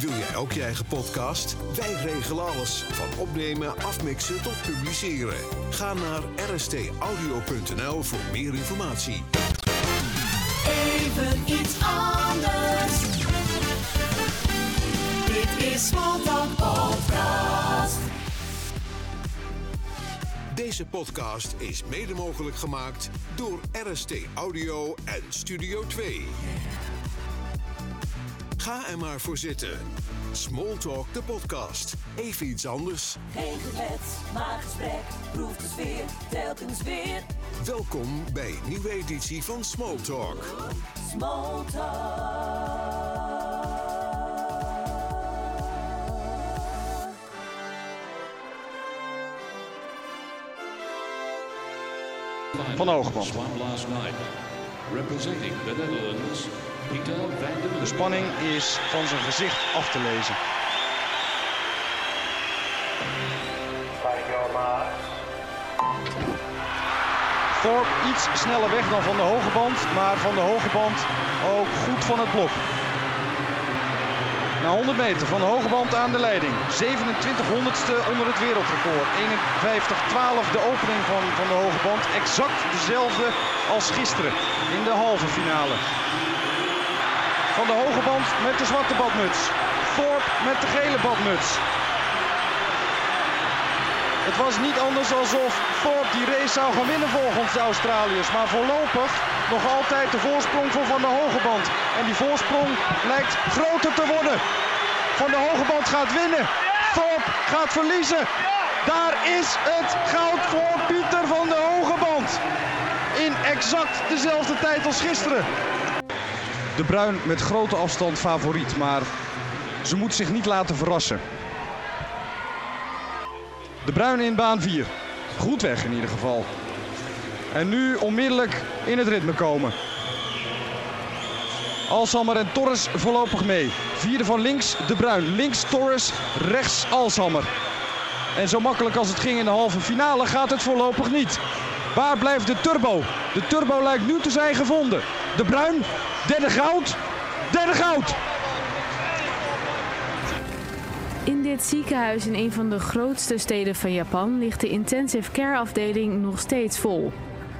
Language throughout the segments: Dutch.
Wil jij ook je eigen podcast? Wij regelen alles. Van opnemen, afmixen tot publiceren. Ga naar rstaudio.nl voor meer informatie. Even iets anders. Dit is Smalltalk Podcast. Deze podcast is mede mogelijk gemaakt door RST Audio en Studio 2. Ga er maar voor zitten. Smalltalk de podcast. Even iets anders. Geen geklets, maar gesprek. Proef de sfeer, telkens weer. Welkom bij een nieuwe editie van Smalltalk. Smalltalk. Van night. Representing the Netherlands, De spanning is van zijn gezicht af te lezen. Thorpe iets sneller weg dan van de hoge band, maar van de hoge band ook goed van het blok. Na 100 meter van de hoge band aan de leiding. 27 honderdste onder het wereldrecord. 51-12 de opening van, van de hoge band. Exact dezelfde als gisteren in de halve finale. Van de hoge band met de zwarte badmuts. Thorpe met de gele badmuts. Het was niet anders alsof Thorpe die race zou gaan winnen volgens de Australiërs. Maar voorlopig nog altijd de voorsprong voor Van de Hoge Band. En die voorsprong lijkt groter te worden. Van de Hoge Band gaat winnen. Thorpe gaat verliezen. Daar is het goud voor Pieter van de Hoge Band. In exact dezelfde tijd als gisteren. De Bruin met grote afstand favoriet, maar ze moet zich niet laten verrassen. De Bruin in baan 4. Goed weg in ieder geval. En nu onmiddellijk in het ritme komen. Alsammer en Torres voorlopig mee. Vierde van links De Bruin. Links Torres, rechts Alsammer. En zo makkelijk als het ging in de halve finale gaat het voorlopig niet. Waar blijft de turbo? De turbo lijkt nu te zijn gevonden. De Bruin, derde goud. Derde goud. In dit ziekenhuis in een van de grootste steden van Japan ligt de intensive care afdeling nog steeds vol.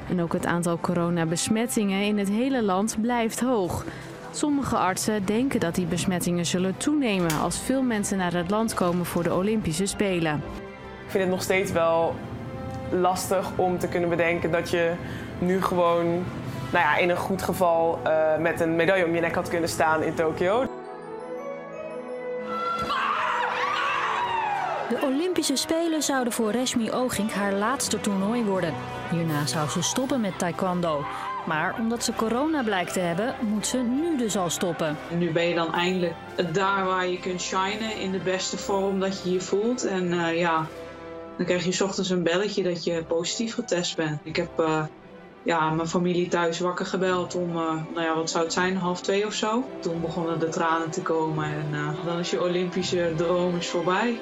En ook het aantal coronabesmettingen in het hele land blijft hoog. Sommige artsen denken dat die besmettingen zullen toenemen als veel mensen naar het land komen voor de Olympische Spelen. Ik vind het nog steeds wel lastig om te kunnen bedenken dat je nu gewoon, nou ja, in een goed geval eh, met een medaille om je nek had kunnen staan in Tokio. De Olympische Spelen zouden voor Reshmi Ogink haar laatste toernooi worden. Hierna zou ze stoppen met taekwondo. Maar omdat ze corona blijkt te hebben, moet ze nu dus al stoppen. En nu ben je dan eindelijk daar waar je kunt shinen in de beste vorm dat je je voelt. En eh, ja, dan krijg je 's ochtends een belletje dat je positief getest bent. Ik heb eh, ja, mijn familie thuis wakker gebeld om, eh, nou ja, wat zou het zijn, half twee of zo. Toen begonnen de tranen te komen en dan is je Olympische droom is voorbij.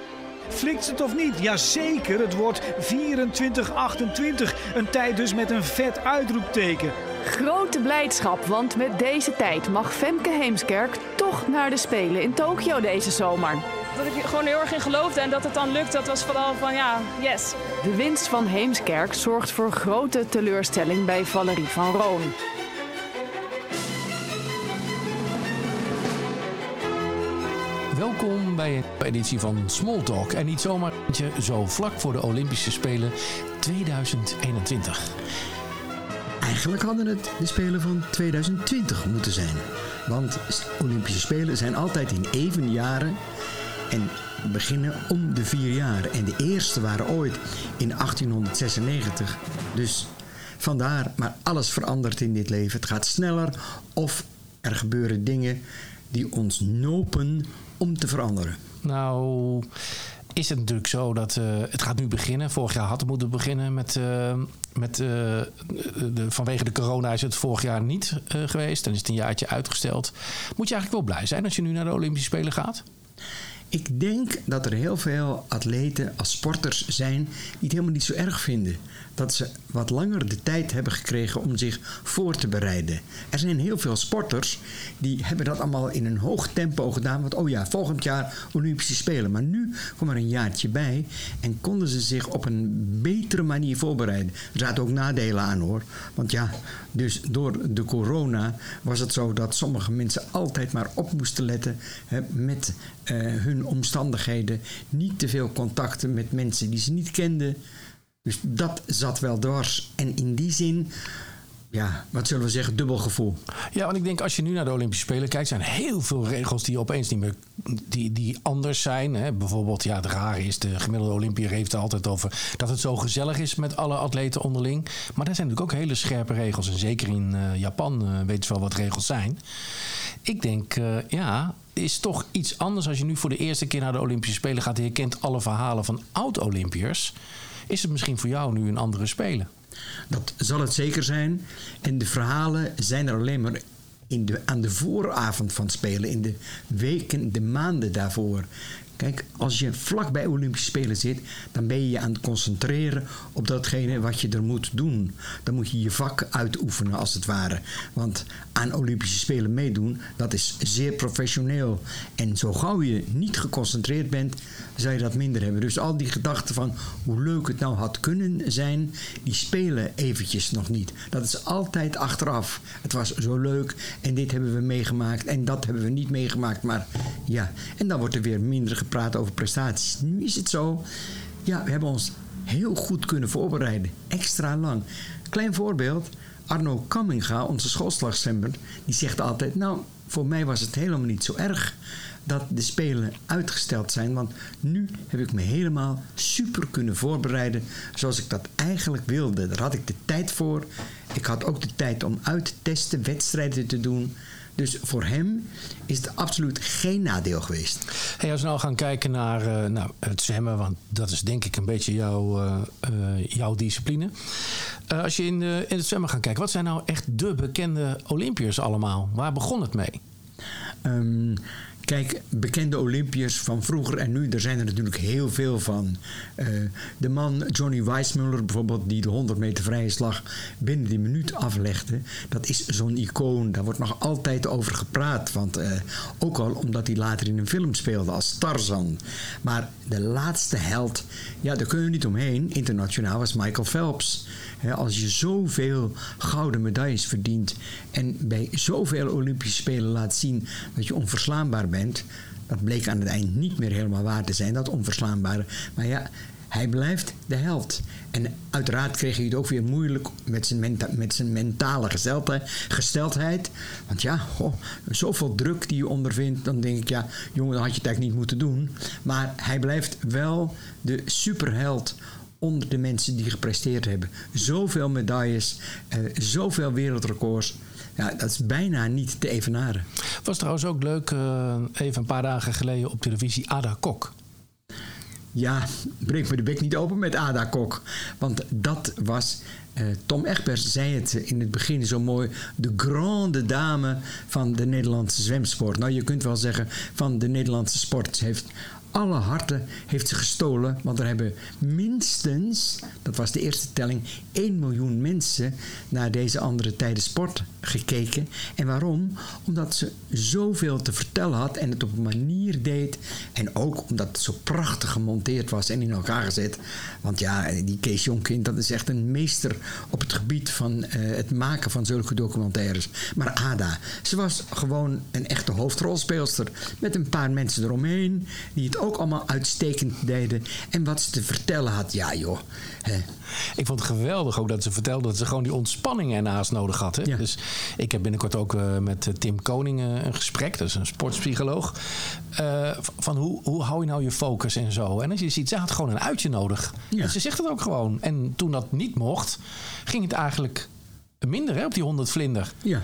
Flikt het of niet? Jazeker, het wordt 24-28. Een tijd dus met een vet uitroepteken. Grote blijdschap, want met deze tijd mag Femke Heemskerk toch naar de Spelen in Tokio deze zomer. Dat ik er gewoon heel erg in geloofde en dat het dan lukt, dat was vooral van ja, yes. De winst van Heemskerk zorgt voor grote teleurstelling bij Valerie van Roon. Welkom bij een editie van Smalltalk. En niet zomaar eentje zo vlak voor de Olympische Spelen 2021. Eigenlijk hadden het de Spelen van 2020 moeten zijn. Want Olympische Spelen zijn altijd in even jaren en beginnen om de vier jaar. En de eerste waren ooit in 1896. Dus vandaar, maar alles verandert in dit leven. Het gaat sneller of er gebeuren dingen die ons nopen om te veranderen. Nou, is het natuurlijk zo dat eh, het gaat nu beginnen. Vorig jaar had het moeten beginnen met, eh, met eh, de, vanwege de corona is het vorig jaar niet geweest. Dan is het een jaartje uitgesteld. Moet je eigenlijk wel blij zijn als je nu naar de Olympische Spelen gaat? Ik denk dat er heel veel atleten als sporters zijn die het helemaal niet zo erg vinden. Dat ze wat langer de tijd hebben gekregen om zich voor te bereiden. Er zijn heel veel sporters die hebben dat allemaal in een hoog tempo gedaan. Want oh ja, volgend jaar Olympische Spelen. Maar nu kwam er een jaartje bij en konden ze zich op een betere manier voorbereiden. Er zaten ook nadelen aan hoor. Want ja, dus door de corona was het zo dat sommige mensen altijd maar op moesten letten hè, met eh, hun omstandigheden. Niet te veel contacten met mensen die ze niet kenden. Dus dat zat wel dwars. En in die zin, ja, wat zullen we zeggen, dubbel gevoel. Ja, want ik denk als je nu naar de Olympische Spelen kijkt, zijn heel veel regels die opeens niet meer die, die anders zijn. Hè. Bijvoorbeeld, ja, het rare is, de gemiddelde Olympiër heeft er altijd over dat het zo gezellig is met alle atleten onderling. Maar daar zijn natuurlijk ook hele scherpe regels. En zeker in uh, Japan uh, weten ze wel wat regels zijn. Ik denk, uh, ja, is toch iets anders als je nu voor de eerste keer naar de Olympische Spelen gaat je kent alle verhalen van oud-Olympiërs. Is het misschien voor jou nu een andere Spelen? Dat zal het zeker zijn. En de verhalen zijn er alleen maar in de, aan de vooravond van Spelen, in de weken, de maanden daarvoor. Kijk, als je vlak bij Olympische Spelen zit, dan ben je je aan het concentreren op datgene wat je er moet doen. Dan moet je je vak uitoefenen, als het ware. Want aan Olympische Spelen meedoen, dat is zeer professioneel. En zo gauw je niet geconcentreerd bent, zou je dat minder hebben. Dus al die gedachten van hoe leuk het nou had kunnen zijn, die spelen eventjes nog niet. Dat is altijd achteraf. Het was zo leuk en dit hebben we meegemaakt en dat hebben we niet meegemaakt. Maar ja, en dan wordt er weer minder gepraat over prestaties. Nu is het zo, ja, we hebben ons heel goed kunnen voorbereiden. Extra lang. Klein voorbeeld. Arno Kamminga, onze schoolslagzemmer, die zegt altijd... nou, voor mij was het helemaal niet zo erg dat de Spelen uitgesteld zijn. Want nu heb ik me helemaal super kunnen voorbereiden zoals ik dat eigenlijk wilde. Daar had ik de tijd voor. Ik had ook de tijd om uit te testen, wedstrijden te doen. Dus voor hem is het absoluut geen nadeel geweest. Hey, als we nou gaan kijken naar uh, nou, het zwemmen, want dat is denk ik een beetje jouw, uh, uh, jouw discipline. als je in, de, in het zwemmen gaat kijken, wat zijn nou echt de bekende Olympiërs allemaal? Waar begon het mee? Um, Kijk, bekende Olympiërs van vroeger en nu, daar zijn er natuurlijk heel veel van. Uh, de man Johnny Weissmuller bijvoorbeeld, die de 100 meter vrije slag binnen die minuut aflegde, dat is zo'n icoon. Daar wordt nog altijd over gepraat. Want uh, ook al omdat hij later in een film speelde als Tarzan. Maar de laatste held, ja, daar kun je niet omheen. Internationaal was Michael Phelps. Als je zoveel gouden medailles verdient en bij zoveel Olympische Spelen laat zien dat je onverslaanbaar bent, dat bleek aan het eind niet meer helemaal waar te zijn, dat onverslaanbare. Maar ja, hij blijft de held. En uiteraard kreeg hij het ook weer moeilijk met zijn, met zijn mentale gesteldheid. Want ja, oh, zoveel druk die je ondervindt, dan denk ik, ja, jongen, dan had je het eigenlijk niet moeten doen. Maar hij blijft wel de superheld onder de mensen die gepresteerd hebben. Zoveel medailles, uh, zoveel wereldrecords. Ja, dat is bijna niet te evenaren. Was trouwens ook leuk, uh, even een paar dagen geleden op televisie, Ada Kok. Ja, breek me de bek niet open met Ada Kok. Want dat was, uh, Tom Egbers zei het in het begin zo mooi, de grande dame van de Nederlandse zwemsport. Nou, je kunt wel zeggen van de Nederlandse sport. Ze heeft alle harten heeft ze gestolen. Want er hebben minstens, dat was de eerste telling, 1 miljoen mensen naar deze andere tijden sport gekeken. En waarom? Omdat ze zoveel te vertellen had en het op een manier deed. En ook omdat het zo prachtig gemonteerd was en in elkaar gezet. Want ja, die Kees Jonkind, dat is echt een meester op het gebied van uh, het maken van zulke documentaires. Maar Ada, ze was gewoon een echte hoofdrolspeelster. Met een paar mensen eromheen die het ook allemaal uitstekend deden. En wat ze te vertellen had, ja joh. Ik vond het geweldig ook dat ze vertelde dat ze gewoon die ontspanning ernaast nodig had. Hè? Ja. Dus ik heb binnenkort ook uh, met Tim Koning uh, een gesprek, dat is een sportpsycholoog. Uh, van hoe, hoe hou je nou je focus en zo. En als je ziet, ze had gewoon een uitje nodig. Ja. En ze zegt het ook gewoon. En toen dat niet mocht, ging het eigenlijk minder hè, op die 100 vlinder. Ja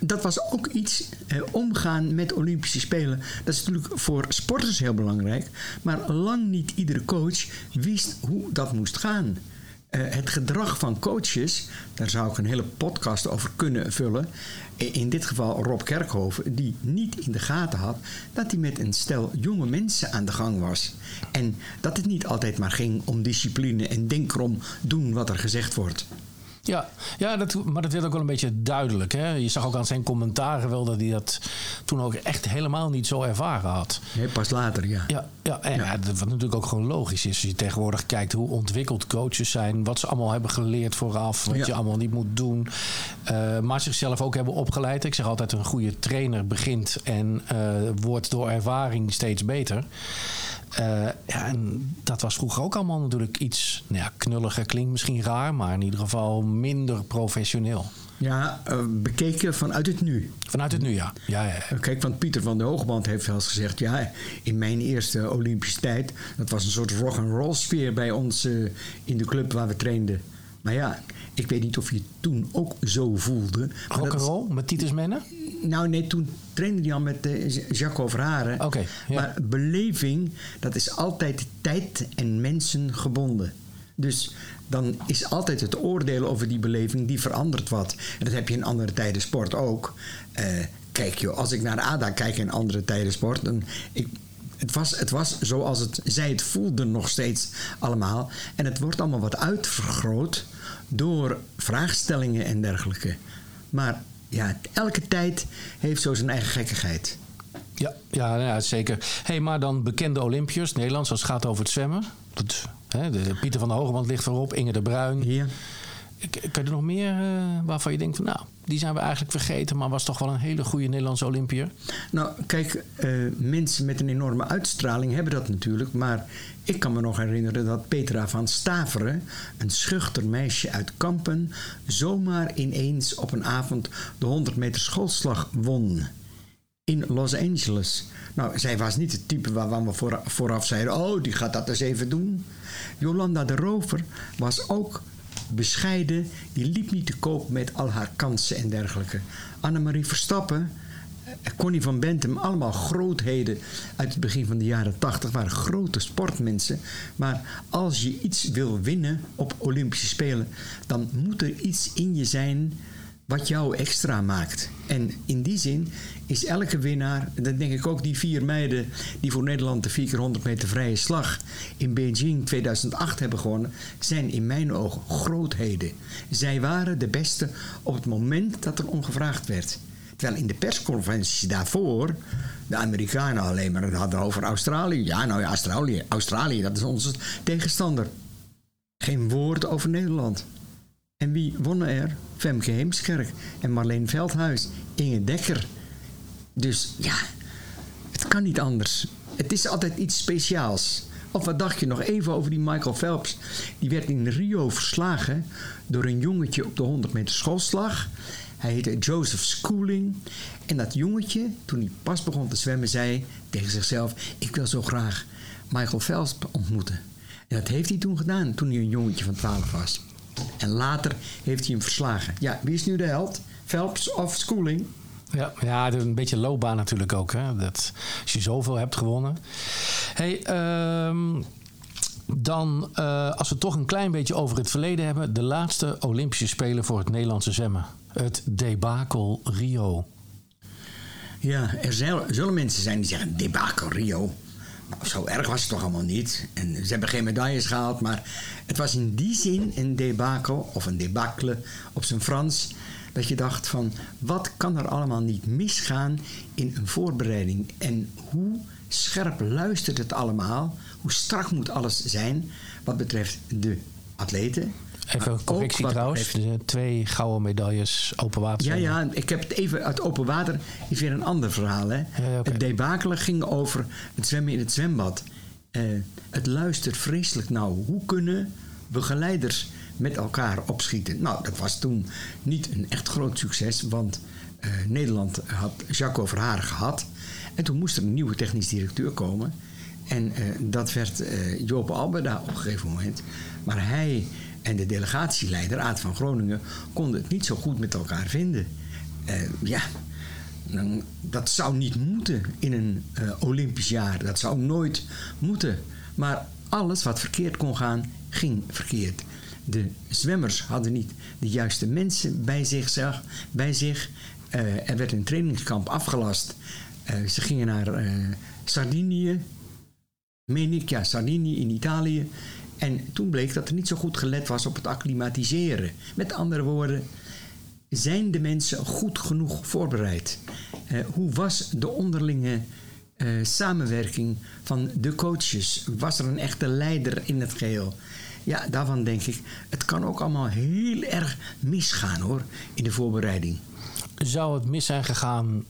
dat was ook iets, eh, omgaan met Olympische Spelen. Dat is natuurlijk voor sporters heel belangrijk. Maar lang niet iedere coach wist hoe dat moest gaan. Eh, het gedrag van coaches, daar zou ik een hele podcast over kunnen vullen. In dit geval Rob Kerkhoven, die niet in de gaten had dat hij met een stel jonge mensen aan de gang was. En dat het niet altijd maar ging om discipline en denk erom doen wat er gezegd wordt. Ja, ja dat, maar dat werd ook wel een beetje duidelijk. Hè? Je zag ook aan zijn commentaren wel dat hij dat toen ook echt helemaal niet zo ervaren had. Nee, pas later, ja. Ja, ja, en ja. wat natuurlijk ook gewoon logisch is. Als je tegenwoordig kijkt hoe ontwikkeld coaches zijn, wat ze allemaal hebben geleerd vooraf, wat je allemaal niet moet doen. Uh, maar zichzelf ook hebben opgeleid. Ik zeg altijd: een goede trainer begint en uh, wordt door ervaring steeds beter. Uh, ja, en dat was vroeger ook allemaal natuurlijk iets nou ja, knulliger. Klinkt misschien raar, maar in ieder geval minder professioneel. Ja, uh, bekeken vanuit het nu. Vanuit het nu, ja. ja, ja. Kijk, want Pieter van de Hoogband heeft wel eens gezegd... ja, in mijn eerste Olympische tijd... dat was een soort rock-and-roll sfeer bij ons uh, in de club waar we trainden. Maar ja, ik weet niet of je het toen ook zo voelde. Rock'n'roll met Titus Mennen? Nou nee, toen trainde hij al met uh, Jacques Verharen. Oké. ja. Maar beleving, dat is altijd tijd en mensen gebonden. Dus dan is altijd het oordeel over die beleving, die verandert wat. En dat heb je in andere tijden sport ook. Uh, kijk joh, als ik naar ADA kijk in andere tijden sport... dan ik, het was, het was zoals het, zij het voelden nog steeds allemaal. En het wordt allemaal wat uitvergroot door vraagstellingen en dergelijke. Maar ja, elke tijd heeft zo zijn eigen gekkigheid. Ja, ja, ja zeker. hey, maar dan bekende Olympiërs, Nederlands, als het gaat over het zwemmen. Dat, hè, de, Pieter van der Hogeband ligt voorop, Inge de Bruin. Hier. Kun je er nog meer uh, waarvan je denkt van nou, die zijn we eigenlijk vergeten, maar was toch wel een hele goede Nederlandse Olympiër? Nou, kijk, uh, mensen met een enorme uitstraling hebben dat natuurlijk. Maar ik kan me nog herinneren dat Petra van Staveren, een schuchter meisje uit Kampen, zomaar ineens op een avond de 100 meter schoolslag won. In Los Angeles. Nou, zij was niet het type waarvan we voor, vooraf zeiden: Oh, die gaat dat eens even doen. Jolanda de Rover was ook bescheiden. Die liep niet te koop met al haar kansen en dergelijke. Annemarie Verstappen, Connie van Bentum, allemaal grootheden uit het begin van de jaren 80 waren grote sportmensen. Maar als je iets wil winnen op Olympische Spelen, dan moet er iets in je zijn wat jou extra maakt. En in die zin is elke winnaar, dan denk ik ook die vier meiden die voor Nederland de 4 keer 100 meter vrije slag in Beijing 2008 hebben gewonnen, zijn in mijn ogen grootheden. Zij waren de beste op het moment dat er om gevraagd werd. Terwijl in de persconferenties daarvoor de Amerikanen alleen maar het hadden over Australië. Ja, nou ja, Australië, Australië, dat is onze tegenstander. Geen woord over Nederland. En wie wonnen er? Femke Heemskerk en Marleen Veldhuis, Inge Dekker. Dus ja, het kan niet anders. Het is altijd iets speciaals. Of wat dacht je nog even over die Michael Phelps? Die werd in Rio verslagen door een jongetje op de 100 meter schoolslag. Hij heette Joseph Schooling. En dat jongetje, toen hij pas begon te zwemmen, zei tegen zichzelf: Ik wil zo graag Michael Phelps ontmoeten. En dat heeft hij toen gedaan, toen hij een jongetje van 12 was. En later heeft hij hem verslagen. Ja, wie is nu de held? Phelps of Schooling? Ja, ja, een beetje loopbaan natuurlijk ook. Hè? Dat, als je zoveel hebt gewonnen. Hey, um, dan, uh, als we toch een klein beetje over het verleden hebben. De laatste Olympische Spelen voor het Nederlandse zwemmen. Het debakel Rio. Ja, er zullen mensen zijn die zeggen debakel Rio. Zo erg was het toch allemaal niet. En ze hebben geen medailles gehaald, maar het was in die zin een debakel, of een debacle op zijn Frans, dat je dacht van wat kan er allemaal niet misgaan in een voorbereiding en hoe scherp luistert het allemaal, hoe strak moet alles zijn wat betreft de atleten. Even een correctie trouwens. Betreft... Twee gouden medailles open water. Ja, ja, ik heb het even uit open water. Is weer een ander verhaal. Hè? Ja, okay. Het debakelen ging over het zwemmen in het zwembad. Uh, het luistert vreselijk nauw. Hoe kunnen begeleiders met elkaar opschieten? Nou, dat was toen niet een echt groot succes. Want uh, Nederland had Jacques Verharen gehad. En toen moest er een nieuwe technisch directeur komen. En uh, dat werd uh, Joop Alberda op een gegeven moment. Maar hij en de delegatieleider, Aad van Groningen, konden het niet zo goed met elkaar vinden. Ja, dat zou niet moeten in een Olympisch jaar. Dat zou nooit moeten. Maar alles wat verkeerd kon gaan, ging verkeerd. De zwemmers hadden niet de juiste mensen bij zich. Bij zich. Eh, er werd een trainingskamp afgelast. Eh, ze gingen naar uh, Sardinië. Meen ik, ja, Sardinië in Italië. En toen bleek dat er niet zo goed gelet was op het acclimatiseren. Met andere woorden, zijn de mensen goed genoeg voorbereid? hoe was de onderlinge samenwerking van de coaches? Was er een echte leider in het geheel? Ja, daarvan denk ik, het kan ook allemaal heel erg misgaan hoor, in de voorbereiding. Zou het mis zijn gegaan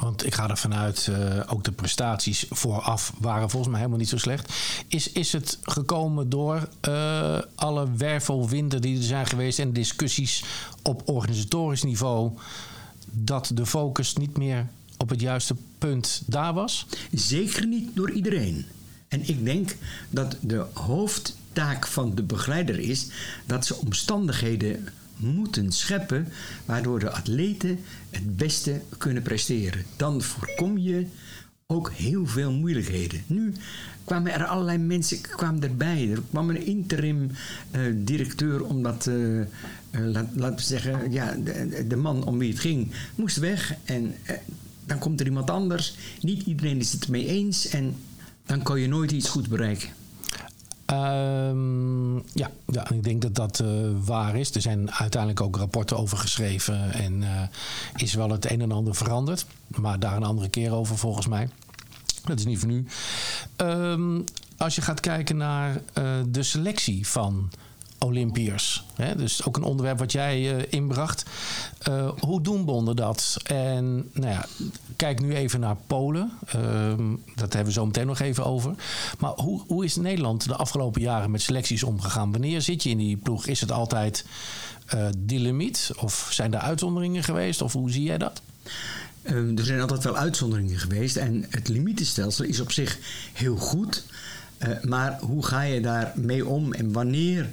want ik ga ervan uit, uh, ook de prestaties vooraf waren volgens mij helemaal niet zo slecht. Is, is het gekomen door uh, alle wervelwinden die er zijn geweest en discussies op organisatorisch niveau, dat de focus niet meer op het juiste punt daar was? Zeker niet door iedereen. En ik denk dat de hoofdtaak van de begeleider is dat ze omstandigheden moeten scheppen waardoor de atleten het beste kunnen presteren. Dan voorkom je ook heel veel moeilijkheden. Nu kwamen er allerlei mensen kwamen erbij. Er kwam een interim uh, directeur omdat, uh, laat, laten we zeggen, ja, de, de, man om wie het ging moest weg. En dan komt er iemand anders. Niet iedereen is het ermee eens. En dan kan je nooit iets goed bereiken. Um, ja, ja, ik denk dat dat uh, waar is. Er zijn uiteindelijk ook rapporten over geschreven en uh, is wel het een en ander veranderd. Maar daar een andere keer over volgens mij. Dat is niet voor nu. Um, als je gaat kijken naar uh, de selectie van Olympiërs. Dus ook een onderwerp wat jij uh, inbracht. Uh, hoe doen bonden dat? En nou ja, kijk nu even naar Polen. Uh, dat hebben we zo meteen nog even over. Maar hoe, hoe is Nederland de afgelopen jaren met selecties omgegaan? Wanneer zit je in die ploeg? Is het altijd uh, die limiet? Of zijn er uitzonderingen geweest? Of hoe zie jij dat? er zijn altijd wel uitzonderingen geweest. En het limietenstelsel is op zich heel goed. maar hoe ga je daar mee om en wanneer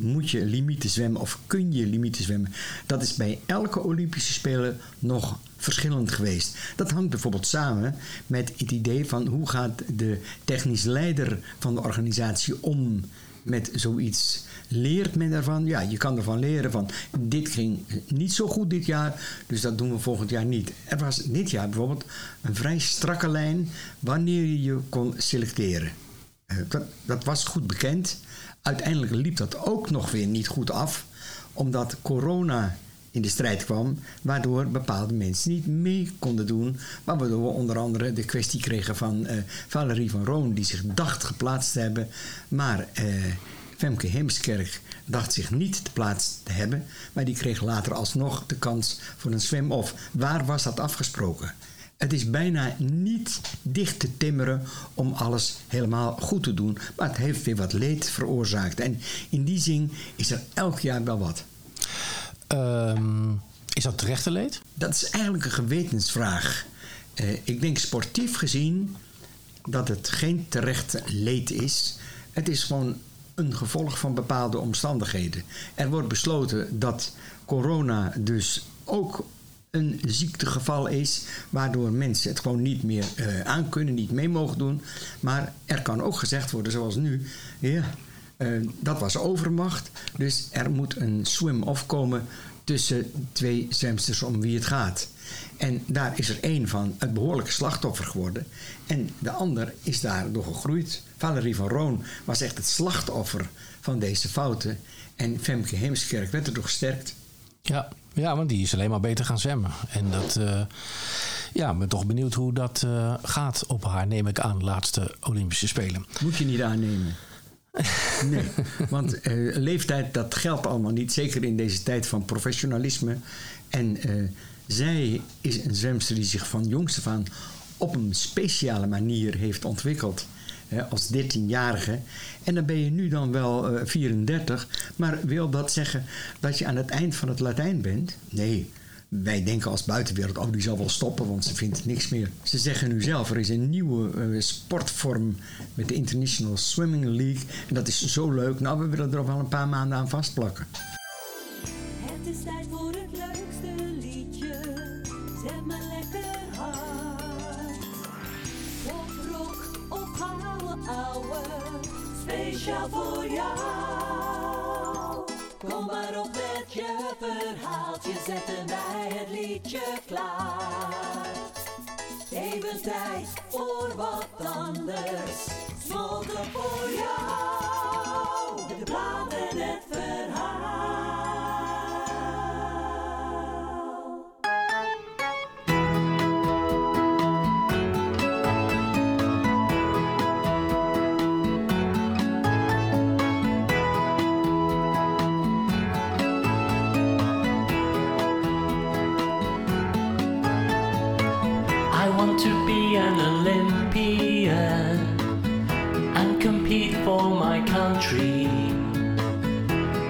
moet je limieten zwemmen of kun je limieten zwemmen? Dat is bij elke Olympische Spelen nog verschillend geweest. Dat hangt bijvoorbeeld samen met het idee van hoe gaat de technisch leider van de organisatie om met zoiets. Leert men daarvan? Ja, je kan ervan leren van dit ging niet zo goed dit jaar, dus dat doen we volgend jaar niet. Er was dit jaar bijvoorbeeld een vrij strakke lijn wanneer je je kon selecteren. Dat, dat was goed bekend. Uiteindelijk liep dat ook nog weer niet goed af, omdat corona in de strijd kwam, waardoor bepaalde mensen niet mee konden doen. Maar waardoor we onder andere de kwestie kregen van uh, Valerie van Roon, die zich dacht geplaatst te hebben, maar uh, Femke Heemskerk dacht zich niet te plaatsen te hebben, maar die kreeg later alsnog de kans voor een zwem-off. Waar was dat afgesproken? Het is bijna niet dicht te timmeren om alles helemaal goed te doen. Maar het heeft weer wat leed veroorzaakt. En in die zin is er elk jaar wel wat. Um, is dat terechte leed? Dat is eigenlijk een gewetensvraag. Uh, ik denk sportief gezien dat het geen terechte leed is. Het is gewoon een gevolg van bepaalde omstandigheden. Er wordt besloten dat corona dus ook een ziektegeval is, waardoor mensen het gewoon niet meer uh, aankunnen, niet mee mogen doen. Maar er kan ook gezegd worden, zoals nu, ja, uh, dat was overmacht. Dus er moet een swim-off komen tussen twee zwemsters om wie het gaat. En daar is er één van het behoorlijke slachtoffer geworden. En de ander is daardoor gegroeid. Valerie van Roon was echt het slachtoffer van deze fouten. En Femke Heemskerk werd erdoor gesterkt. Ja, ja, want die is alleen maar beter gaan zwemmen. En dat, uh, ja, ben toch benieuwd hoe dat uh, gaat op haar, neem ik aan, laatste Olympische Spelen. Moet je niet aannemen. Nee, want uh, leeftijd, dat geldt allemaal niet. Zeker in deze tijd van professionalisme. En zij is een zwemster die zich van jongs af aan op een speciale manier heeft ontwikkeld als 13-jarige. En dan ben je nu dan wel uh, 34. Maar wil dat zeggen dat je aan het eind van het Latijn bent? Nee. Wij denken als buitenwereld, oh die zal wel stoppen, want ze vindt niks meer. Ze zeggen nu zelf, er is een nieuwe uh, sportvorm met de International Swimming League. En dat is zo leuk. Nou, we willen er al wel een paar maanden aan vastplakken. Het is tijd voor Voor jou. Kom maar op met je verhaaltje, zetten wij het liedje klaar. Even tijd voor wat anders, smolten voor jou. To be an Olympian and compete for my country.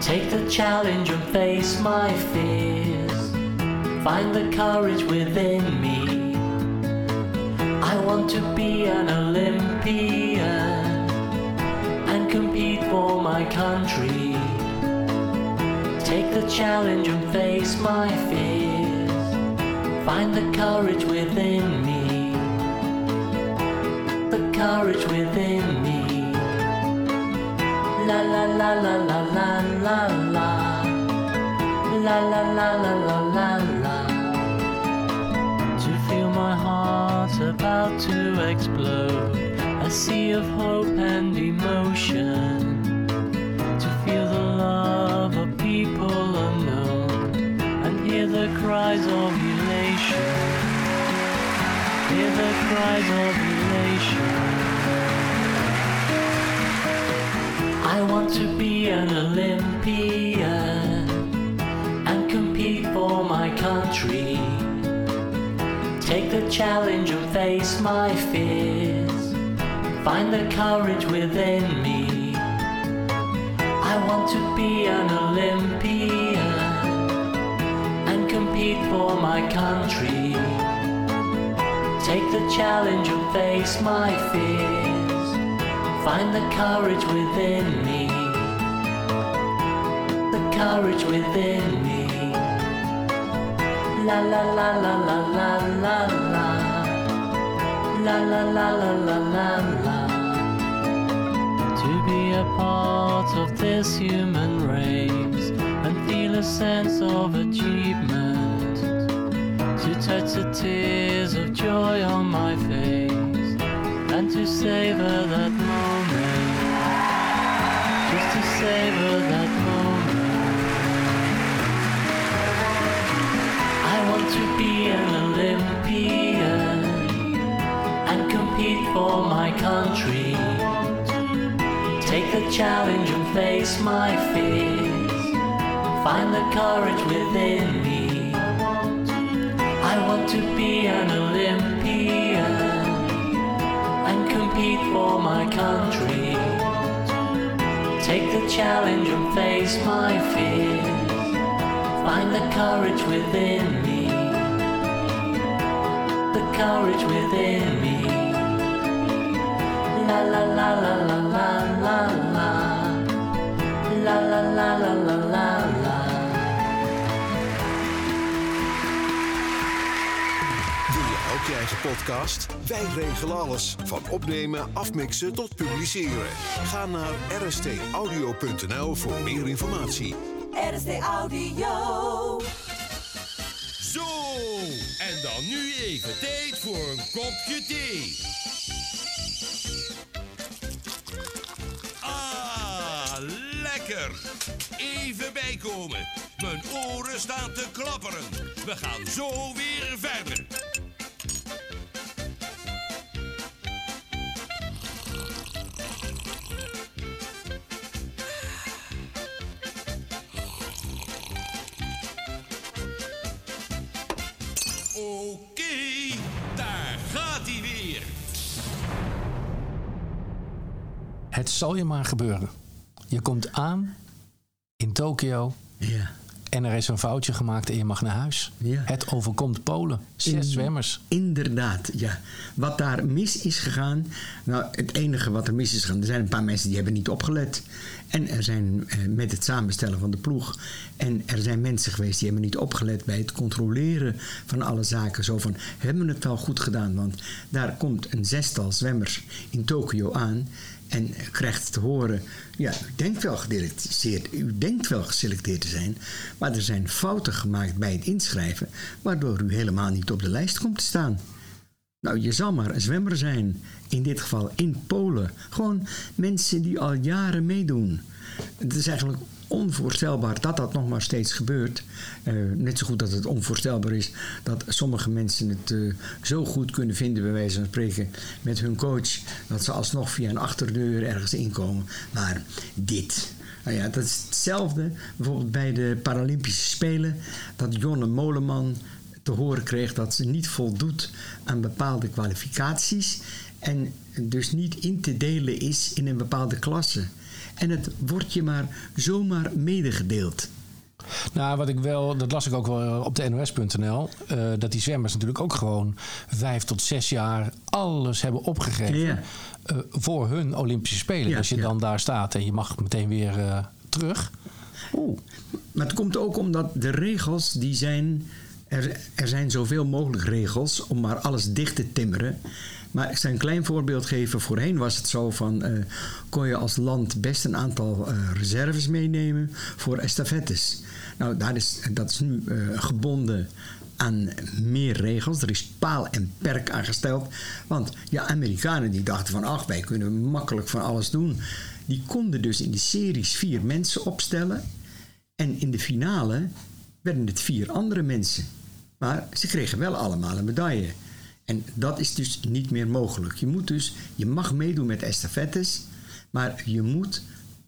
Take the challenge and face my fears. Find the courage within me. I want to be an Olympian and compete for my country. Take the challenge and face my fears. Find the courage within me. Courage within me. La la la la la la la la. La la la la la la la. To feel my heart about to explode. A sea of hope and emotion. To feel the love of people unknown. And hear the cries of elation. Hear the cries of I want to be an Olympian and compete for my country. Take the challenge and face my fears. Find the courage within me. I want to be an Olympian and compete for my country. Take the challenge and face my fears. Find the courage within me. The courage within me. La la la la la la la la. La la la la la la la. To be a part of this human race and feel a sense of achievement. To touch the tears of joy on my face and to savor that savor that moment. I want to be an Olympian and compete for my country. Take the challenge and face my fears. Find the courage within me. I want to be an Olympian and compete for my country. Take the challenge and face my fears. Find the courage within me. The courage within me. La la la la la la. Podcast? Wij regelen alles. Van opnemen, afmixen tot publiceren. Ga naar rstaudio.nl voor meer informatie. RST Audio. Zo, en dan nu even tijd voor een kopje thee. Ah, lekker. Even bijkomen. Mijn oren staan te klapperen. We gaan zo weer verder. Het zal je maar gebeuren. Je komt aan in Tokio. Ja. En er is een foutje gemaakt en je mag naar huis. Het overkomt Polen. Zes In- zwemmers. Inderdaad, ja. Wat daar mis is gegaan. Nou, het enige wat er mis is gegaan. Er zijn een paar mensen die hebben niet opgelet. En er zijn eh, met het samenstellen van de ploeg. En er zijn mensen geweest die hebben niet opgelet bij het controleren van alle zaken. Zo van, hebben we het wel goed gedaan? Want daar komt een zestal zwemmers in Tokio aan. En krijgt te horen, ja, u denkt, wel geselecteerd, u denkt wel geselecteerd te zijn, maar er zijn fouten gemaakt bij het inschrijven, waardoor u helemaal niet op de lijst komt te staan. Nou, je zal maar een zwemmer zijn, in dit geval in Polen. Gewoon mensen die al jaren meedoen. Het is eigenlijk onvoorstelbaar dat dat nog maar steeds gebeurt. Eh, net zo goed dat het onvoorstelbaar is dat sommige mensen het eh, zo goed kunnen vinden, bij wijze van spreken, met hun coach, dat ze alsnog via een achterdeur ergens inkomen. Maar dit. Nou ja, dat is hetzelfde bijvoorbeeld bij de Paralympische Spelen, dat Jonne Moleman te horen kreeg dat ze niet voldoet aan bepaalde kwalificaties en dus niet in te delen is in een bepaalde klasse. En het wordt je maar zomaar medegedeeld. Nou, wat ik wel, dat las ik ook wel op de NOS.nl, uh, dat die zwemmers natuurlijk ook gewoon vijf tot zes jaar alles hebben opgegeven Ja. eh, voor hun Olympische Spelen. Ja, Als je ja. dan daar staat en je mag meteen weer eh, terug. Maar het komt ook omdat de regels die zijn. Er, er zijn zoveel mogelijk regels om maar alles dicht te timmeren. Maar ik zal een klein voorbeeld geven. Voorheen was het zo van. eh, kon je als land best een aantal eh, reserves meenemen voor estafettes. Nou, daar is, dat is nu eh, gebonden aan meer regels. Er is paal en perk aangesteld. Want ja, Amerikanen die dachten van... ach, wij kunnen makkelijk van alles doen. Die konden dus in de series vier mensen opstellen. En in de finale werden het vier andere mensen. Maar ze kregen wel allemaal een medaille. En dat is dus niet meer mogelijk. Je moet dus, je mag meedoen met estafettes, maar je moet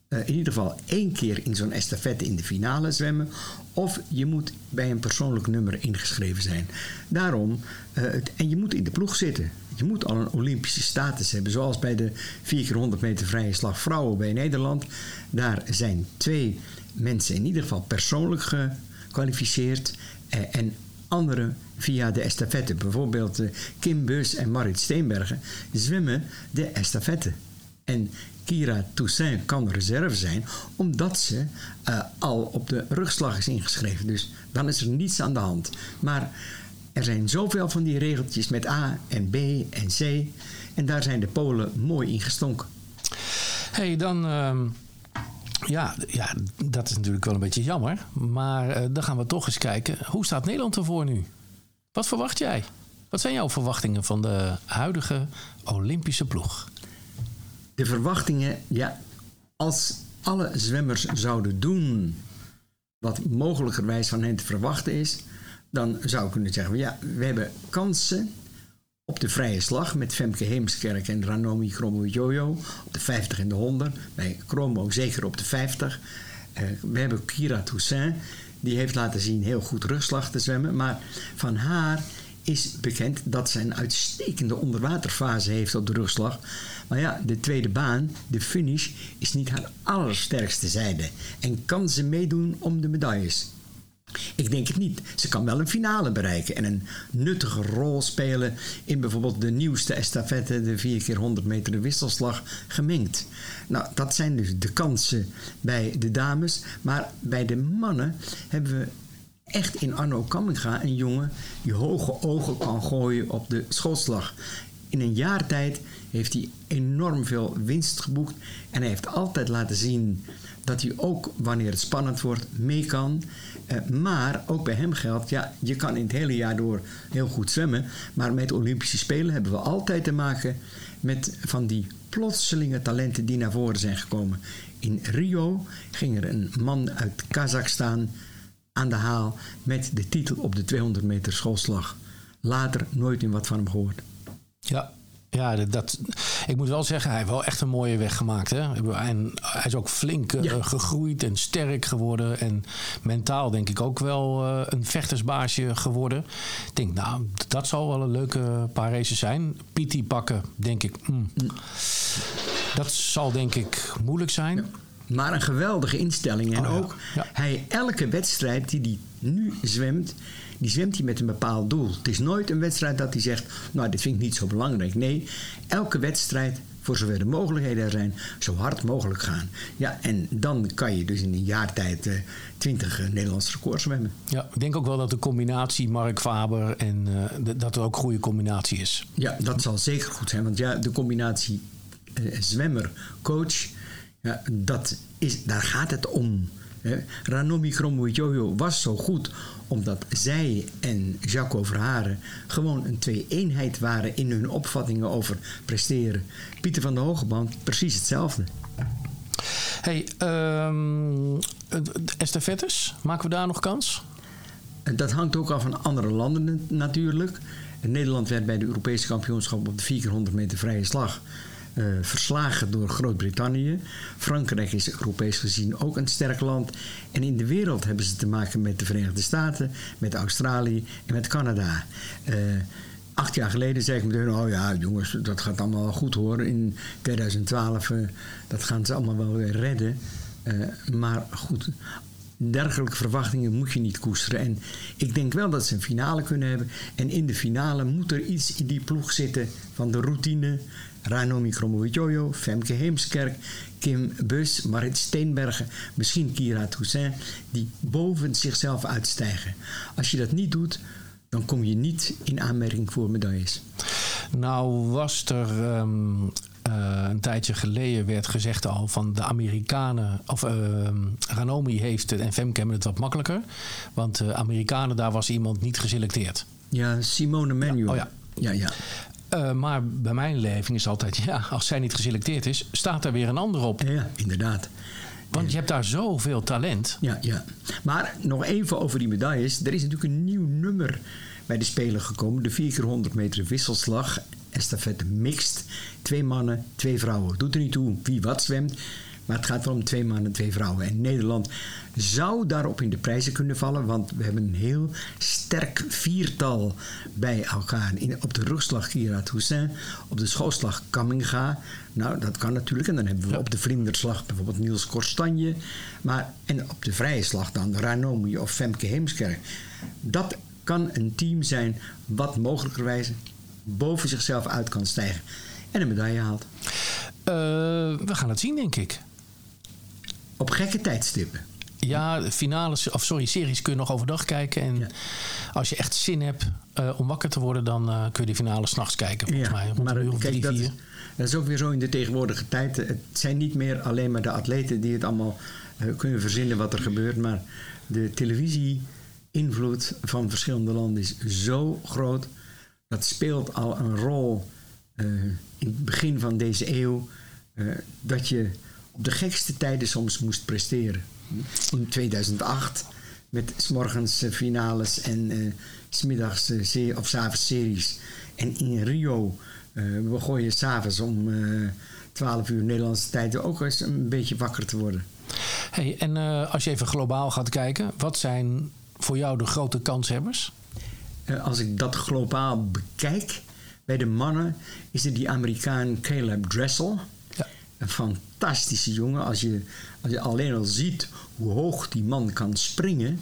eh, in ieder geval één keer in zo'n estafette in de finale zwemmen. Of je moet bij een persoonlijk nummer ingeschreven zijn. Daarom, eh, en je moet in de ploeg zitten. Je moet al een Olympische status hebben. Zoals bij de 4 keer 100 meter vrije slag vrouwen bij Nederland. Daar zijn twee mensen in ieder geval persoonlijk gekwalificeerd. eh, en anderen via de estafette. Bijvoorbeeld eh, Kim Bus en Marit Steenbergen zwemmen de estafette. En Kira Toussaint kan reserve zijn, omdat ze eh, al op de rugslag is ingeschreven. Dus dan is er niets aan de hand. Maar er zijn zoveel van die regeltjes met A en B en C. En daar zijn de Polen mooi in gestonken. hey, dan. ehm, ja, ja, dat is natuurlijk wel een beetje jammer. Maar eh, dan gaan we toch eens kijken. Hoe staat Nederland ervoor nu? Wat verwacht jij? Wat zijn jouw verwachtingen van de huidige Olympische ploeg? De verwachtingen, ja, als alle zwemmers zouden doen wat mogelijkerwijs van hen te verwachten is, dan zou ik kunnen zeggen: ja, we hebben kansen op de vrije slag met Femke Heemskerk en Ranomi Kromowidjojo op de 50 en de 100. Bij Kromo zeker op de 50. Eh, we hebben Kira Toussaint, die heeft laten zien heel goed rugslag te zwemmen. Maar van haar is bekend dat ze een uitstekende onderwaterfase heeft op de rugslag. Maar ja, de tweede baan, de finish, is niet haar allersterkste zijde. En kan ze meedoen om de medailles? Ik denk het niet. Ze kan wel een finale bereiken en een nuttige rol spelen in bijvoorbeeld de nieuwste estafette, de 4 keer 100 meter de wisselslag, gemengd. Nou, dat zijn dus de kansen bij de dames. Maar bij de mannen hebben we echt in Arno Kamminga een jongen die hoge ogen kan gooien op de schoolslag. In een jaar tijd heeft hij enorm veel winst geboekt en hij heeft altijd laten zien dat hij ook wanneer het spannend wordt mee kan. Eh, maar ook bij hem geldt, ja, je kan in het hele jaar door heel goed zwemmen. Maar met Olympische Spelen hebben we altijd te maken met van die plotselinge talenten die naar voren zijn gekomen. In Rio ging er een man uit Kazachstan aan de haal met de titel op de 200 meter schoolslag. Later nooit meer wat van hem gehoord. Ja, ja dat, ik moet wel zeggen, hij heeft wel echt een mooie weg gemaakt. Hè? En hij is ook flink eh, gegroeid en sterk geworden. En mentaal denk ik ook wel eh, een vechtersbaasje geworden. Ik denk, nou, dat zal wel een leuke paar races zijn. PT pakken, denk ik. mm. Dat zal denk ik moeilijk zijn. Maar een geweldige instelling. En ook hij, elke wedstrijd die hij nu zwemt, die zwemt hij met een bepaald doel. Het is nooit een wedstrijd dat hij zegt, nou dit vind ik niet zo belangrijk. Nee, elke wedstrijd, voor zover de mogelijkheden er zijn, zo hard mogelijk gaan. Ja, en dan kan je dus in een jaar tijd eh, 20 eh, Nederlandse records zwemmen. Ja, ik denk ook wel dat de combinatie Mark Faber en eh, dat er ook een goede combinatie is. Ja, dat zal zeker goed zijn. Want ja, de combinatie eh, zwemmer, coach, ja, dat is, daar gaat het om. Hè. Ranomi Kromowidjojo was zo goed omdat zij en Jaco Verharen gewoon een twee-eenheid waren in hun opvattingen over presteren. Pieter van der Hogeband, precies hetzelfde. Hey, um, estafettes, maken we daar nog kans? Dat hangt ook af van andere landen natuurlijk. Nederland werd bij de Europese kampioenschap op de 400 meter vrije slag uh, verslagen door Groot-Brittannië. Frankrijk is Europees gezien ook een sterk land. En in de wereld hebben ze te maken met de Verenigde Staten, met Australië en met Canada. Uh, acht jaar geleden zei ik meteen, oh ja jongens, dat gaat allemaal wel goed hoor. In 2012, uh, dat gaan ze allemaal wel weer redden. maar goed, dergelijke verwachtingen moet je niet koesteren. En ik denk wel dat ze een finale kunnen hebben. En in de finale moet er iets in die ploeg zitten van de routine. Ranomi Kromowidjojo, Femke Heemskerk, Kim Bus, Marit Steenbergen, misschien Kira Toussaint, die boven zichzelf uitstijgen. Als je dat niet doet, dan kom je niet in aanmerking voor medailles. Nou was er um, uh, een tijdje geleden werd gezegd al van de Amerikanen, of uh, Ranomi heeft het en Femke hebben het wat makkelijker. Want de Amerikanen, daar was iemand niet geselecteerd. Ja, Simone Manuel. Ja, oh ja. Ja, ja. Uh, maar bij mijn leving is altijd, ja, als zij niet geselecteerd is, staat er weer een ander op. Ja, inderdaad. Want je hebt daar zoveel talent. Ja, ja. Maar nog even over die medailles. Er is natuurlijk een nieuw nummer bij de Spelen gekomen. De 4x100 meter wisselslag. Estafette mixed. Twee mannen, twee vrouwen. Doet er niet toe wie wat zwemt. Maar het gaat wel om twee mannen, twee vrouwen. En Nederland zou daarop in de prijzen kunnen vallen. Want we hebben een heel sterk viertal bij elkaar. In, op de rugslag Kira Toussaint. Op de schoolslag Kamminga. Nou, dat kan natuurlijk. En dan hebben we op de vlinderslag bijvoorbeeld Niels Korstanje. Maar, en op de vrije slag dan Ranomi of Femke Heemskerk. Dat kan een team zijn wat mogelijkerwijs boven zichzelf uit kan stijgen. En een medaille haalt. Uh, we gaan het zien, denk ik. Op gekke tijdstippen. Ja, finales, of sorry, series kun je nog overdag kijken. En als je echt zin hebt uh, om wakker te worden, dan uh, kun je de finale s'nachts kijken. Volgens ja, mij. Rond maar uur of kijk, drie, dat, vier. is, dat is ook weer zo in de tegenwoordige tijd. Het zijn niet meer alleen maar de atleten die het allemaal uh, kunnen verzinnen wat er gebeurt. Maar de televisie-invloed van verschillende landen is zo groot. Dat speelt al een rol in het begin van deze eeuw. dat je op de gekste tijden soms moest presteren. In 2008 met s'morgens finales en uh, smiddags uh, of s'avonds series. En in Rio, uh, we gooien s'avonds om 12 uur Nederlandse tijd ook eens een beetje wakker te worden. Hey, en als je even globaal gaat kijken, wat zijn voor jou de grote kanshebbers? als ik dat globaal bekijk, bij de mannen is er die Amerikaan Caleb Dressel. Ja. Een fantastische jongen. Als je, als je alleen al ziet hoe hoog die man kan springen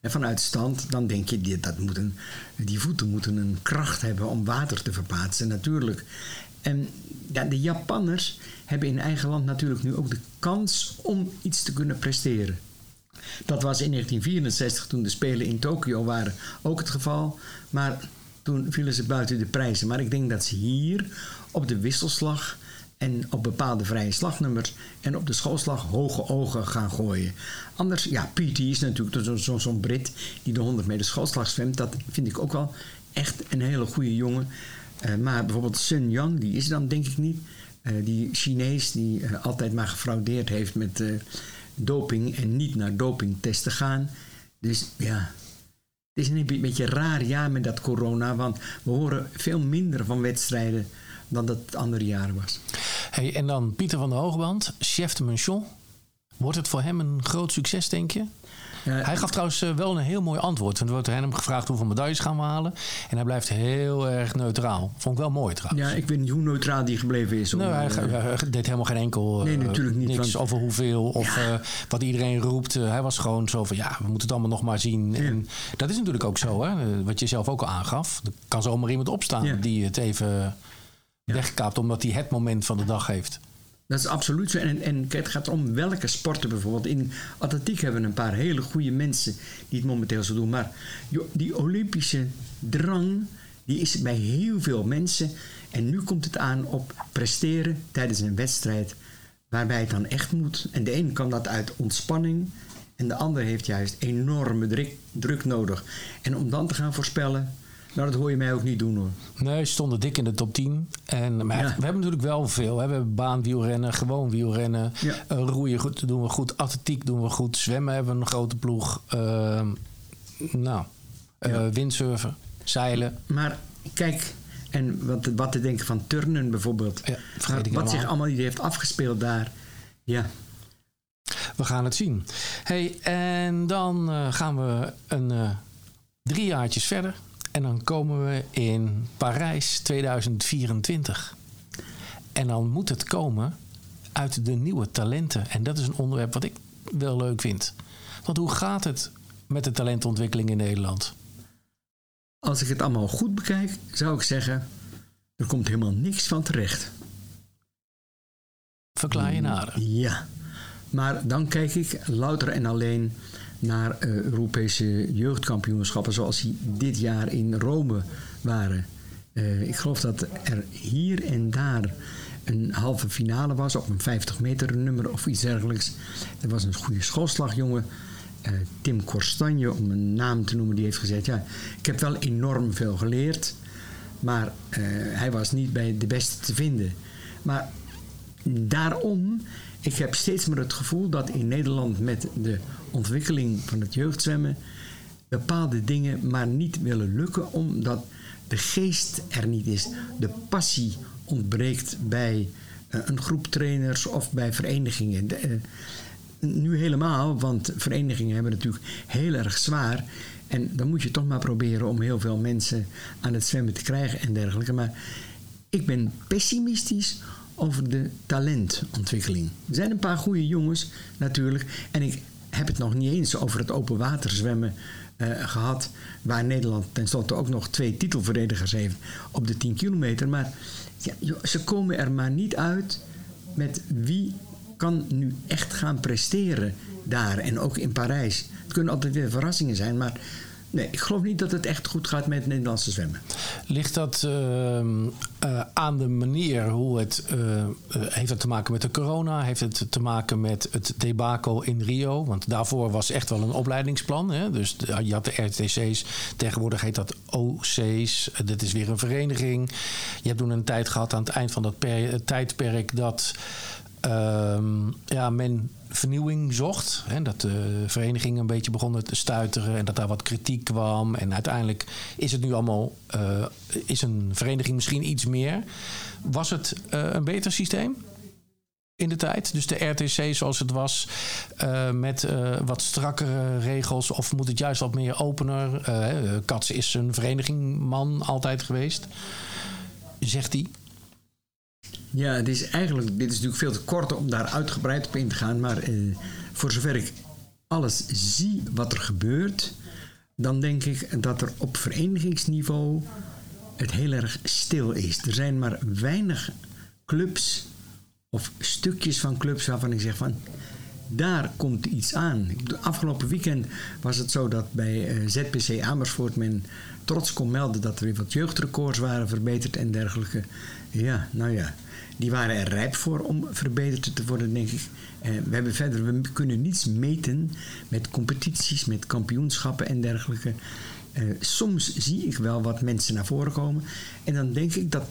en vanuit stand, dan denk je die, dat moet een, die voeten moeten een kracht hebben om water te verplaatsen, natuurlijk. En de Japanners hebben in eigen land natuurlijk nu ook de kans om iets te kunnen presteren. Dat was in 1964, toen de Spelen in Tokio waren, ook het geval. Maar toen vielen ze buiten de prijzen. Maar ik denk dat ze hier op de wisselslag en op bepaalde vrije slagnummers en op de schoolslag hoge ogen gaan gooien. Anders, ja, PT is natuurlijk zo'n zo, zo Brit die de 100 meter schoolslag zwemt. Dat vind ik ook wel echt een hele goede jongen. Uh, maar bijvoorbeeld Sun Yang, die is dan denk ik niet. Uh, die Chinees die uh, altijd maar gefraudeerd heeft met doping en niet naar dopingtesten gaan. Dus ja, het is een beetje raar jaar met dat corona, want we horen veel minder van wedstrijden dan dat het andere jaren was. Hey, en dan Pieter van der Hoogband, chef de mission. Wordt het voor hem een groot succes, denk je? Ja, hij gaf trouwens uh, wel een heel mooi antwoord. Want er wordt hem gevraagd hoeveel medailles gaan we halen. En hij blijft heel erg neutraal. Vond ik wel mooi trouwens. Ja, ik weet niet hoe neutraal die gebleven is. Nee, hij, uh, hij, deed helemaal geen enkel... Uh, nee, natuurlijk niet. Niks want, over hoeveel of ja. wat iedereen roept. hij was gewoon zo van, ja, we moeten het allemaal nog maar zien. Ja. En dat is natuurlijk ook zo, hè. Wat je zelf ook al aangaf. Er kan zomaar iemand opstaan die het even wegkaapt... omdat hij het moment van de dag heeft. Dat is absoluut zo. En, en het gaat om welke sporten bijvoorbeeld. In atletiek hebben we een paar hele goede mensen die het momenteel zo doen. Maar die Olympische drang, die is bij heel veel mensen. En nu komt het aan op presteren tijdens een wedstrijd waarbij het dan echt moet. En de een kan dat uit ontspanning en de ander heeft juist enorme druk, druk nodig. En om dan te gaan voorspellen, nou dat hoor je mij ook niet doen hoor. Nee, ze stonden dik in de top 10. En, maar Ja. we hebben natuurlijk wel veel. Hè. We hebben baanwielrennen, gewoon wielrennen. Eh, roeien goed, doen we goed. Atletiek doen we goed. Zwemmen hebben we een grote ploeg. Ehm, nou, eh, windsurfen, zeilen. Maar kijk, en wat, wat te denken van turnen bijvoorbeeld. ik wat zich allemaal hier heeft afgespeeld daar. Ja, We gaan het zien. Hey, en dan eh, gaan we een drie jaartjes verder. En dan komen we in Parijs 2024. En dan moet het komen uit de nieuwe talenten. En dat is een onderwerp wat ik wel leuk vind. Want hoe gaat het met de talentontwikkeling in Nederland? als ik het allemaal goed bekijk, zou ik zeggen, er komt helemaal niks van terecht. Verklaar je nader. Ja, maar dan kijk ik louter en alleen naar eh, Europese jeugdkampioenschappen zoals die dit jaar in Rome waren. Eh, ik geloof dat er hier en daar een halve finale was op een 50 meter nummer of iets dergelijks. Er was een goede schoolslagjongen, eh, Tim Korstanje, om een naam te noemen, die heeft gezegd: Ja, ik heb wel enorm veel geleerd, maar hij was niet bij de beste te vinden. Maar daarom, ik heb steeds meer het gevoel dat in Nederland met de ontwikkeling van het jeugdzwemmen bepaalde dingen maar niet willen lukken omdat de geest er niet is. De passie ontbreekt bij eh, een groep trainers of bij verenigingen. Eh, nu helemaal, want verenigingen hebben natuurlijk heel erg zwaar. En dan moet je toch maar proberen om heel veel mensen aan het zwemmen te krijgen en dergelijke. Maar ik ben pessimistisch over de talentontwikkeling. Er zijn een paar goede jongens natuurlijk. En ik heb het nog niet eens over het open water zwemmen eh, gehad. Waar Nederland tenslotte ook nog twee titelverdedigers heeft op de 10 kilometer. Maar ja, ze komen er maar niet uit met wie kan nu echt gaan presteren daar en ook in Parijs. Het kunnen altijd weer verrassingen zijn, maar nee, ik geloof niet dat het echt goed gaat met Nederlandse zwemmen. Ligt dat ehm, eh, aan de manier hoe het. eh, heeft het te maken met de corona? Heeft het te maken met het debakel in Rio? Want daarvoor was echt wel een opleidingsplan. Hè? Dus je had de RTC's, tegenwoordig heet dat OC's. Dit is weer een vereniging. Je hebt toen een tijd gehad aan het eind van dat per- tijdperk dat. ehm, ja, men vernieuwing zocht. Hè, dat de verenigingen een beetje begonnen te stuiteren en dat daar wat kritiek kwam. En uiteindelijk is het nu allemaal, eh, is een vereniging misschien iets meer. Was het eh, een beter systeem? In de tijd, dus de RTC zoals het was, eh, met wat strakkere regels, of moet het juist wat meer opener? Eh Kats is een verenigingman altijd geweest, zegt hij. Ja, het is eigenlijk, dit is natuurlijk veel te kort om daar uitgebreid op in te gaan. Maar eh, voor zover ik alles zie wat er gebeurt, dan denk ik dat er op verenigingsniveau het heel erg stil is. Er zijn maar weinig clubs of stukjes van clubs waarvan ik zeg van daar komt iets aan. Afgelopen weekend was het zo dat bij eh, ZPC Amersfoort men trots kon melden dat er weer wat jeugdrecords waren verbeterd en dergelijke. Ja, nou ja, die waren er rijp voor om verbeterd te worden, denk ik. Eh, we hebben verder, we kunnen niets meten met competities, met kampioenschappen en dergelijke. Eh, soms zie ik wel wat mensen naar voren komen en dan denk ik dat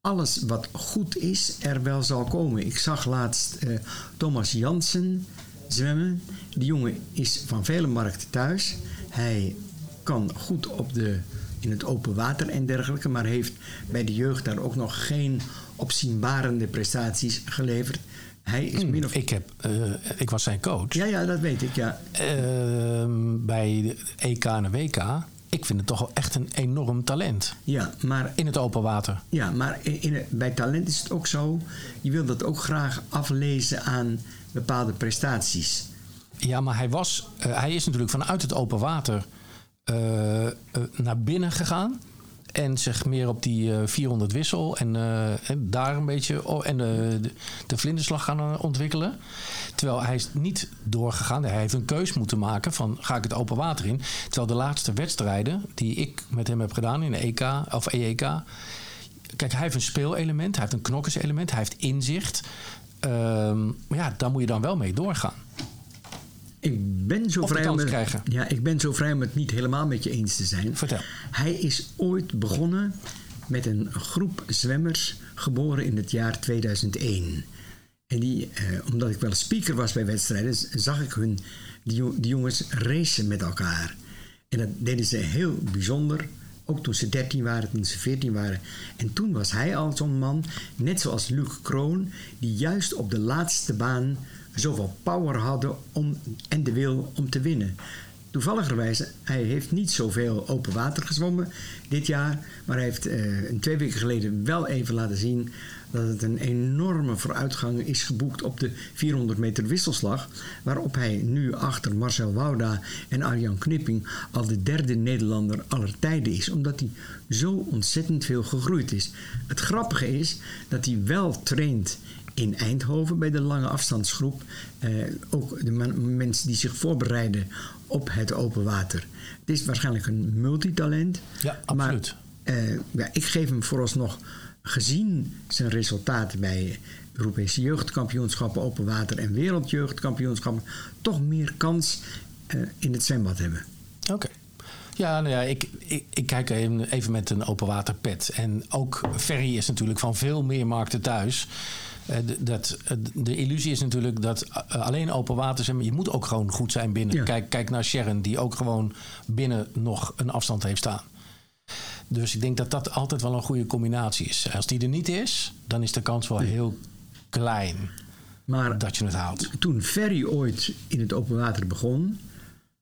alles wat goed is er wel zal komen. Ik zag laatst eh, Thomas Jansen zwemmen. Die jongen is van vele markten thuis. Hij kan goed op de, in het open water en dergelijke, maar heeft bij de jeugd daar ook nog geen opzienbarende prestaties geleverd. Hij is min of... Ik, heb, eh, ik was zijn coach. Ja, ja, dat weet ik, ja. Ehm, bij de EK en de WK. Ik vind het toch wel echt een enorm talent. Ja, maar... In het open water. Ja, maar in, in- bij talent is het ook zo. Je wil dat ook graag aflezen aan bepaalde prestaties. Ja, maar hij, was, eh, hij is natuurlijk vanuit het open water naar binnen gegaan. En zich meer op die eh, 400 wissel en, eh, daar een beetje en de, de, de vlinderslag gaan eh, ontwikkelen. Terwijl hij is niet doorgegaan. Hij heeft een keus moeten maken van ga ik het open water in. Terwijl de laatste wedstrijden die ik met hem heb gedaan in de EK of EEK. kijk, hij heeft een speelelement, hij heeft een knokkerselement, hij heeft inzicht. Ehm, maar ja, daar moet je dan wel mee doorgaan. Ik ben zo Of vrij om het, krijgen. Ja, ik ben zo vrij om het niet helemaal met je eens te zijn. Vertel. Hij is ooit begonnen met een groep zwemmers geboren in het jaar 2001. En die, eh, omdat ik wel speaker was bij wedstrijden, zag ik hun, die jongens racen met elkaar. En dat deden ze heel bijzonder. Ook toen ze 13 waren, toen ze 14 waren. En toen was hij al zo'n man, net zoals Luc Kroon, die juist op de laatste baan zoveel power hadden om, en de wil om te winnen. Toevalligerwijs, hij heeft niet zoveel open water gezwommen dit jaar. Maar hij heeft een twee weken geleden wel even laten zien dat het een enorme vooruitgang is geboekt op de 400 meter wisselslag. Waarop hij nu achter Marcel Wouda en Arjan Knipping al de derde Nederlander aller tijden is. Omdat hij zo ontzettend veel gegroeid is. Het grappige is dat hij wel traint in Eindhoven bij de lange afstandsgroep. Eh, ook de mensen die zich voorbereiden op het open water. Het is waarschijnlijk een multitalent. Ja, absoluut. Maar eh, ja, ik geef hem vooralsnog, gezien zijn resultaten bij Europese jeugdkampioenschappen open water en wereldjeugdkampioenschappen, toch meer kans eh, in het zwembad hebben. Oké. Ja, nou ja, ik, ik, ik kijk even, even met een open waterpet. En ook Ferry is natuurlijk van veel meer markten thuis. Eh, dat, eh, de illusie is natuurlijk dat eh, alleen open water zijn. maar Je moet ook gewoon goed zijn binnen. Kijk, kijk naar Sharon, die ook gewoon binnen nog een afstand heeft staan. Dus ik denk dat dat altijd wel een goede combinatie is. Als die er niet is, dan is de kans wel heel klein maar dat je het haalt. Toen Ferry ooit in het open water begon,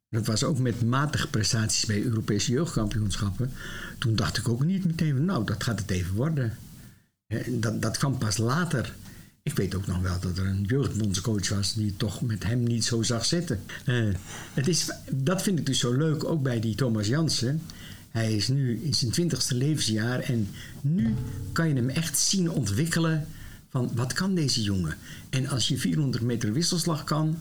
dat was ook met matige prestaties bij Europese jeugdkampioenschappen, toen dacht ik ook niet meteen van nou, dat gaat het even worden. Dat, dat kwam pas later. Ik weet ook nog wel dat er een jeugdbondscoach was die toch met hem niet zo zag zitten. Eh, het is, dat vind ik dus zo leuk, ook bij die Thomas Jansen. Hij is nu in zijn twintigste levensjaar en nu kan je hem echt zien ontwikkelen van wat kan deze jongen? En als je 400 meter wisselslag kan,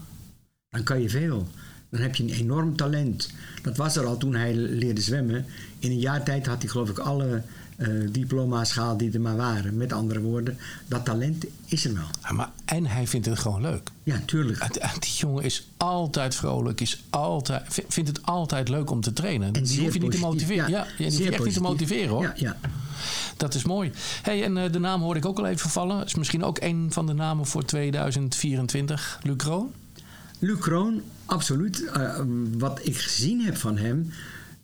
dan kan je veel. Dan heb je een enorm talent. Dat was er al toen hij leerde zwemmen. In een jaar tijd had hij geloof ik alle eh, diploma's gehaald die er maar waren. Met andere woorden, dat talent is er wel. Ja, maar, en hij vindt het gewoon leuk. Ja, tuurlijk. Die jongen is altijd vrolijk, is altijd, vi- vindt het altijd leuk om te trainen. die zeer hoef je niet te motiveren. ja. Ja, Zeer je echt niet te motiveren hoor. Ja, ja. Dat is mooi. Hey, en eh, de naam hoorde ik ook al even vallen. Is misschien ook een van de namen voor 2024. Luc Kroon? Luc Kroon, absoluut. Eh, wat ik gezien heb van hem,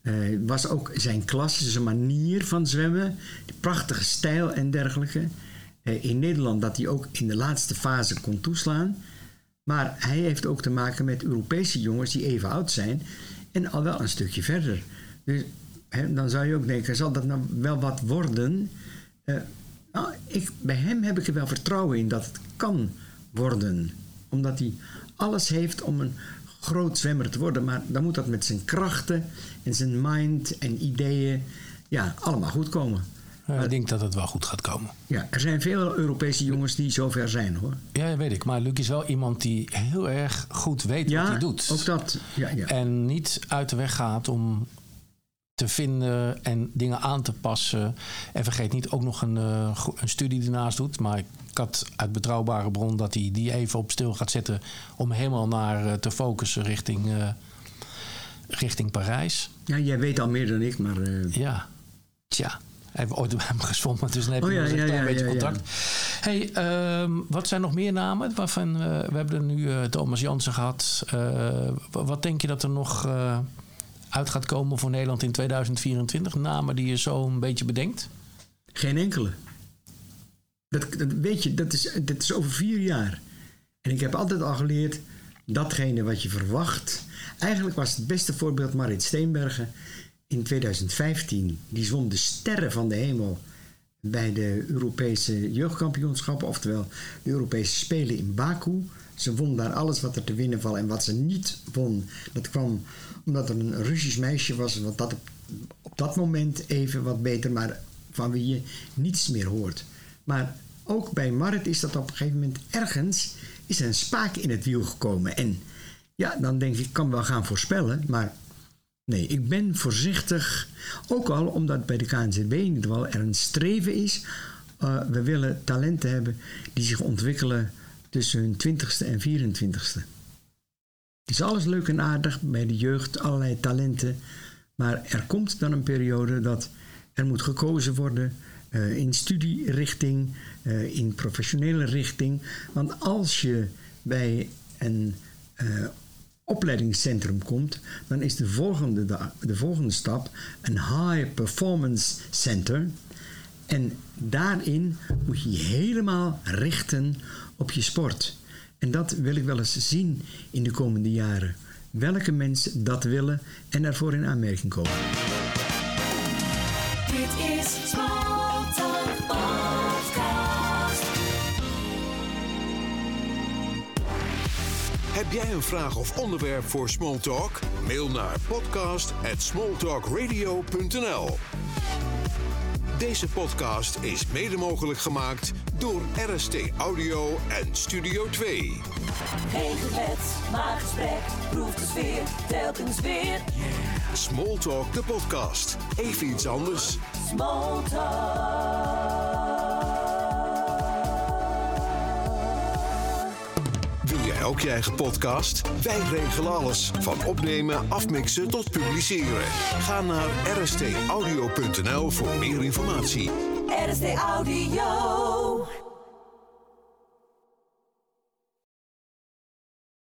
eh, was ook zijn klasse, zijn manier van zwemmen, die prachtige stijl en dergelijke. Eh, in Nederland dat hij ook in de laatste fase kon toeslaan. Maar hij heeft ook te maken met Europese jongens die even oud zijn en al wel een stukje verder. Dus dan zou je ook denken, zal dat nou wel wat worden? Eh, nou, ik, bij hem heb ik er wel vertrouwen in dat het kan worden. Omdat hij alles heeft om een groot zwemmer te worden. Maar dan moet dat met zijn krachten en zijn mind en ideeën ja, allemaal goed komen. Ik denk dat het wel goed gaat komen. Ja, er zijn veel Europese jongens die zover zijn hoor. Ja, dat weet ik. Maar Luc is wel iemand die heel erg goed weet Ja, wat hij doet. ook dat. Ja, ja. En niet uit de weg gaat om te vinden en dingen aan te passen. En vergeet niet ook nog een, eh, een studie ernaast doet. Maar ik had uit betrouwbare bron dat hij die even op stil gaat zetten... om helemaal naar eh, te focussen richting, eh, richting Parijs. Ja, jij weet al meer dan ik, maar... Ja, tja. Hij heeft ooit bij hem gezwommen, dus dan heb je Oh ja, een ja, klein ja, beetje contact. Hey, ehm, wat zijn nog meer namen? Waarvan, we hebben er nu Thomas Jansen gehad. Eh, wa- wat denk je dat er nog uit gaat komen voor Nederland in 2024? Namen die je zo een beetje bedenkt? Geen enkele. Dat, dat weet je, dat is, is over vier jaar. En ik heb altijd al geleerd, datgene wat je verwacht. Eigenlijk was het beste voorbeeld Marit Steenbergen in 2015. Die zwom de sterren van de hemel bij de Europese jeugdkampioenschappen, oftewel de Europese Spelen in Baku. Ze won daar alles wat er te winnen valt. En wat ze niet won, dat kwam omdat er een Russisch meisje was, wat dat op, dat moment even wat beter, maar van wie je niets meer hoort. Maar ook bij Marit is dat op een gegeven moment ergens is er een spaak in het wiel gekomen. En ja, dan denk ik, ik kan wel gaan voorspellen, maar Nee, ik ben voorzichtig. Ook al omdat bij de KNZB in ieder geval er een streven is. Uh, we willen talenten hebben die zich ontwikkelen tussen hun 20ste en 24ste. Het is alles leuk en aardig bij de jeugd, allerlei talenten. Maar er komt dan een periode dat er moet gekozen worden uh, in studierichting, uh, in professionele richting. Want als je bij een uh, opleidingscentrum komt, dan is de volgende, de, de volgende stap een high performance center. En daarin moet je je helemaal richten op je sport. En dat wil ik wel eens zien in de komende jaren. Welke mensen dat willen en ervoor in aanmerking komen. Dit is Smalltalk Podcast. Heb jij een vraag of onderwerp voor Smalltalk? Mail naar podcast@smalltalkradio.nl. Deze podcast is mede mogelijk gemaakt door RST Audio en Studio 2. Geen gebed, maar gesprek, proef de sfeer, telkens weer. Smalltalk, de podcast. Even iets anders. Wil jij ook je eigen podcast? Wij regelen alles. Van opnemen, afmixen tot publiceren. Ga naar rstaudio.nl voor meer informatie. RST Audio.